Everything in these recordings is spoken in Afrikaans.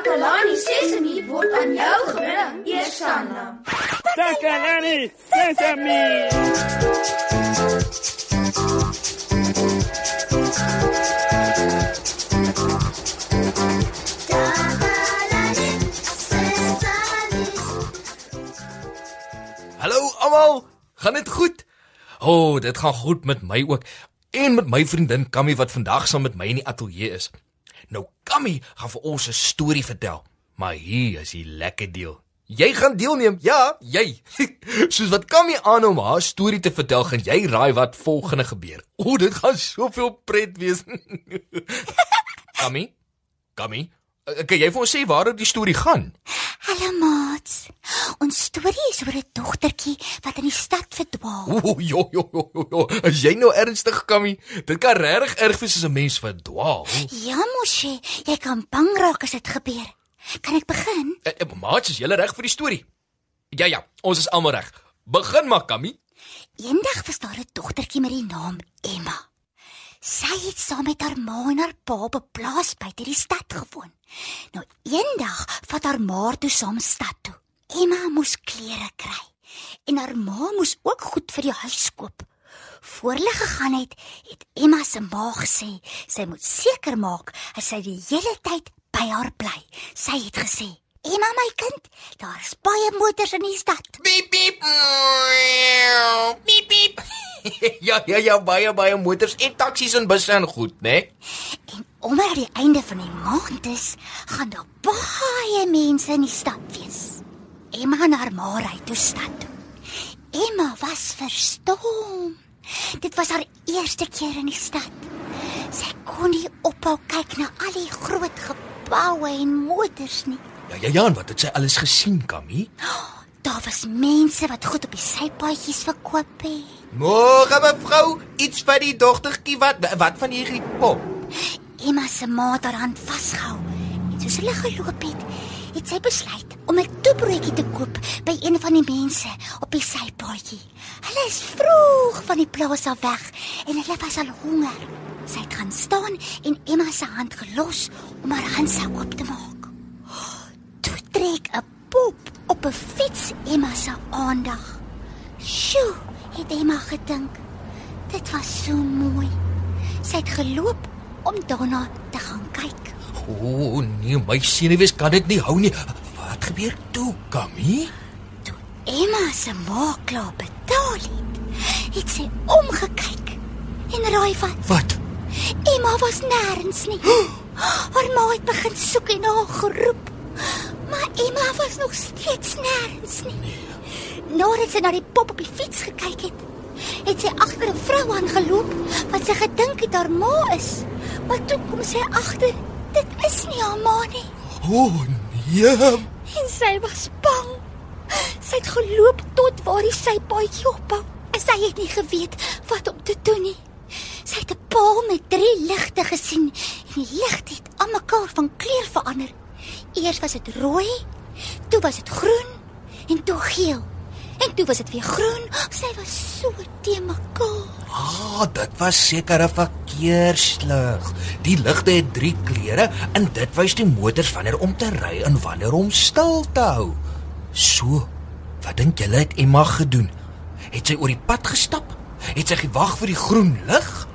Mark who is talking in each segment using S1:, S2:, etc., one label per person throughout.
S1: Takalani Sesemi word aan jou gebring, Eersanna.
S2: Takalani Sesemi.
S3: Hallo almal, gaan dit goed? O, oh, dit gaan goed met my ook en met my vriendin Kammy wat vandag saam met my in die ateljee is. Kammy gaan vir ons 'n storie vertel, maar hier is die lekker deel. Jy gaan deelneem. Ja, jy. Soos wat Kammy aan om haar storie te vertel, gaan jy raai wat volgende gebeur. O, dit gaan soveel pret wees. Kammy? Kammy? Eh, kan jy vir ons sê waaroor die storie gaan?
S4: Hallo maats. Ons storie is oor 'n dogtertjie wat in die stad verdwaal.
S3: O, jo jo jo jo. Is jy nou ernstig, Kammy? Dit kan regtig erg wees as 'n mens verdwaal.
S4: Ja, mosie, jy kan bang raak as dit gebeur. Kan ek begin?
S3: Eh, eh, Maat, is jy reg vir die storie? Ja ja, ons is almal reg. Begin maar, Kammy.
S4: Eendag was daar 'n dogtertjie met die naam Emma. Sy het saam met haar ma en haar pa op 'n plaas buite die stad gewoon. Nou eendag vat haar ma toe saam stad toe. Emma moes klere kry en haar ma moes ook goed vir die huis koop. Voor hulle gegaan het, het Emma se ma gesê sy moet seker maak dat sy die hele tyd by haar bly. Sy het gesê: "Emma my kind, daar's baie motors in die stad."
S3: Piep piep. Piep piep. ja ja ja, baie baie motors en taksies en busse en goed, né? Nee?
S4: En omdat die einde van die maand is, gaan daar baie mense in die stad wees. Emma en haar ma ry toe stad toe. Emma was verstom. Dit was haar eerste keer in die stad. Sy kon nie ophou kyk na al die groot geboue en motors nie.
S3: Ja ja ja, en wat het sy alles gesien, Kammy?
S4: Daar was mense wat goed op die sypaadjies verkoop het.
S3: Môre mevrou, iets vir die dogtertjie wat wat van hierdie pop?
S4: Emma se ma het haar hand vasgehou. En soos hulle geloop het, het sy besluit om 'n toebroodjie te koop by een van die mense op die sypaadjie. Hulle is vroeg van die plaas af weg en hulle was al honger. Sy het gaan staan en Emma se hand gelos om haar handsak oop te maak. Toe trek 'n pop op 'n fiets Emma se aandag. Sjoe, het Emma gedink. Dit was so mooi. Sy het geloop om daarna te gaan kyk.
S3: O oh, nee, my senuwees kan dit nie hou nie. Wat gebeur toe, Kammy?
S4: Toe Emma se ma klaar betaal het, het sy omgekyk en raai wat?
S3: Wat?
S4: Emma was nêrens nie. Haar ma het begin soek en haar geroep. Emma was nog steeds nêrens nie.
S3: Nee.
S4: Nadat sy na die pop op die fiets gekyk het, het sy agter 'n vrou aangeloop wat sy gedink het haar ma is. Maar toe kom sy agter, dit is nie haar ma nie.
S3: O oh, nee.
S4: En sy was bang. Sy het geloop tot waar die sypaadjie ophou. En sy het nie geweet wat om te doen nie. Sy het 'n paal met drie ligte gesien en die ligte het almekaar van kleur verander. Eers was dit rooi, toe was dit groen en toe geel. En toe was dit weer groen. Sy was so te mekaar.
S3: Ah, dit was seker 'n verkeerslig. Die ligte het drie kleure en dit wys die motors wanneer om te ry en wanneer om stil te hou. So, wat dink julle het Emma gedoen? Het sy oor die pad gestap? Het sy gewag vir die groen lig?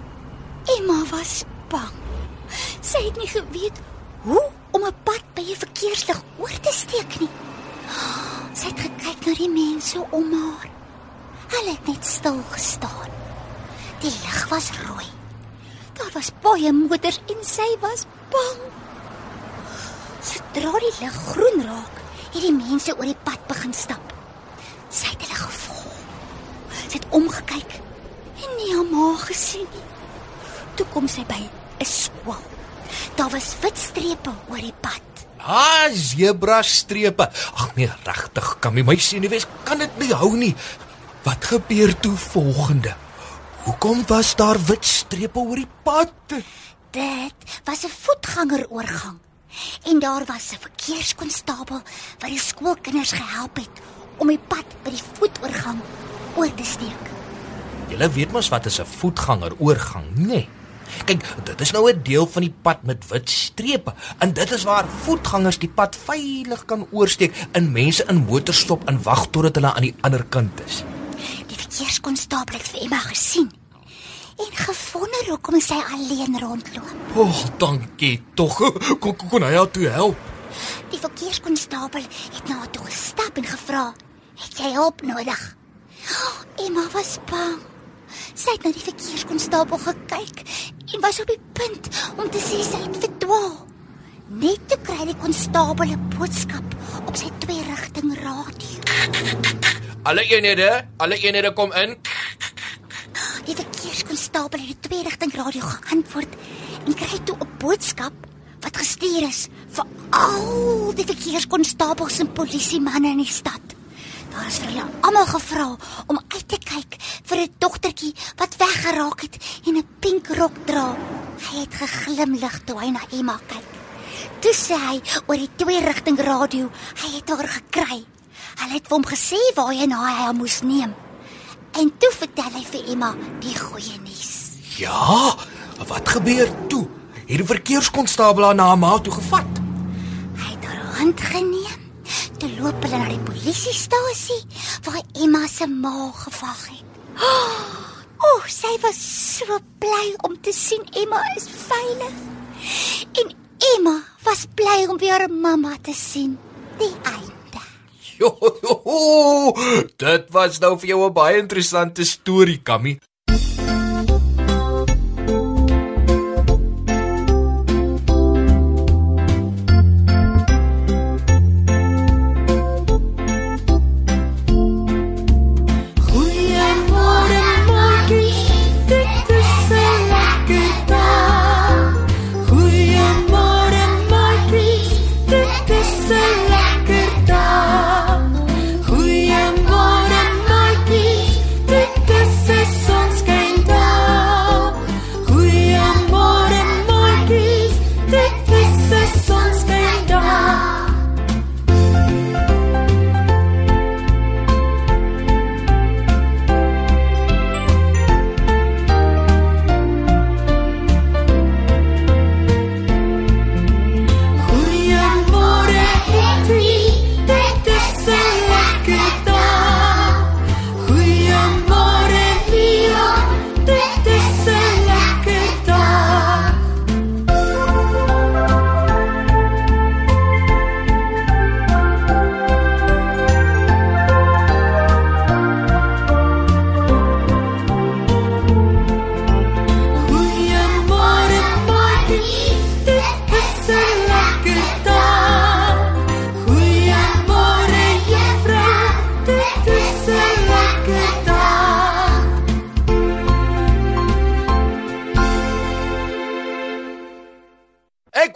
S4: Emma was bang. Sy het nie geweet hoe om 'n pad by 'n verkeerslig oor te steek nie. Sy het gekyk na die mense om haar. Hulle het net stil gestaan. Die lig was rooi. Daar was baie motors en sy was bang. Sodra die lig groen raak, het die mense oor die pad begin stap. Sy het hulle gevolg. Sy het omgekyk en nie haar ma gesien nie. Toe kom sy by 'n skool. Daar was wit strepe oor die pad.
S3: Ah, zebra strepe. Ag nee, regtig, kan my my senuwees kan dit nie hou nie. Wat gebeur toe volgende? Hoekom was daar wit strepe oor die pad?
S4: Dit was 'n voetgangeroorgang. En daar was 'n verkeerskonstabel wat die skoolkinders gehelp het om die pad by die voetoorgang oor te steek.
S3: Julle weet mos wat is 'n voetgangeroorgang, nê? Nee. Kyk, dit is nou 'n deel van die pad met wit strepe en dit is waar voetgangers die pad veilig kan oorsteek en mense in motors stop en wag totdat hulle aan die ander kant is.
S4: Die verkeerskonstabel het vir Emma gesien en gewonder hoekom sy alleen rondloop.
S3: O, oh, dankie tog. Kon kon, kon hy haar toe help?
S4: Die verkeerskonstabel het na haar toe gestap en gevra: "Het jy hulp nodig?" Oh, Emma was bang. Sy het na die verkeerskonstabel gekyk en was op die punt om te sê sy het verdwaal. Net toe kry die konstabel 'n boodskap op sy twee-rigting radio.
S3: Alle eenhede, alle eenhede kom in.
S4: Die verkeerskonstabel het die twee-rigting radio geantwoord en kry toe 'n boodskap wat gestuur is vir al die verkeerskonstabels en polisiemanne in die stad. Daar is vir hulle almal gevra om uit te kyk vir 'n dogtertjie wat weggeraak het en 'n pink rok dra. Hy het geglimlag toe hy na Emma kyk. Toe sê hy oor die twee-rigting radio, hy het haar gekry. Hulle het hom gesê waarheen hy haar moes neem. En toe vertel hy vir Emma die goeie nuus.
S3: Ja, wat gebeur toe? Het die verkeerskonstabel haar na haar ma toe gevat?
S4: Hy het haar hand geneem. Toe loop hulle na die polisiestasie waar Emma se ma gewag het. O, oh, sy was so bly om te sien Emma is veilig. En Emma was bly om weer haar mamma te sien. Die einde.
S3: Jo, jo, jo, dit was nou vir jou 'n baie interessante storie, Kammy.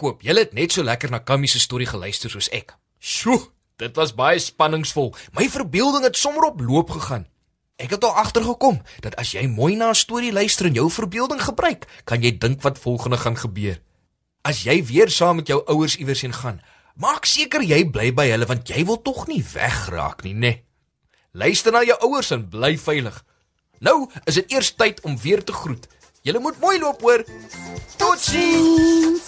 S3: Ek hoop julle het net so lekker na Kammy se storie geluister soos ek. Sjoe, dit was baie spanningsvol. My verbeelding het sommer op loop gegaan. Ek het al agtergekom dat as jy mooi na 'n storie luister en jou verbeelding gebruik, kan jy dink wat volgende gaan gebeur. As jy weer saam met jou ouers iewers heen gaan, maak seker jy bly by hulle want jy wil tog nie wegraak nie, né? Nee. Luister na jou ouers en bly veilig. Nou is dit eers tyd om weer te groet. Julle moet mooi loop hoor. Totsiens.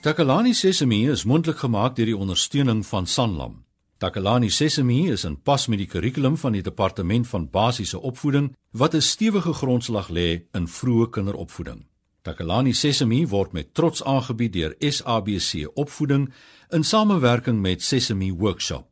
S5: Takalani Sesemi is mondelik gemaak deur die ondersteuning van Sanlam. Takalani Sesemi is in pas met die kurrikulum van die departement van basiese opvoeding wat 'n stewige grondslag lê in vroeë kinderopvoeding. Takalani Sesemi word met trots aangebied deur SABC Opvoeding in samewerking met Sesemi Workshop.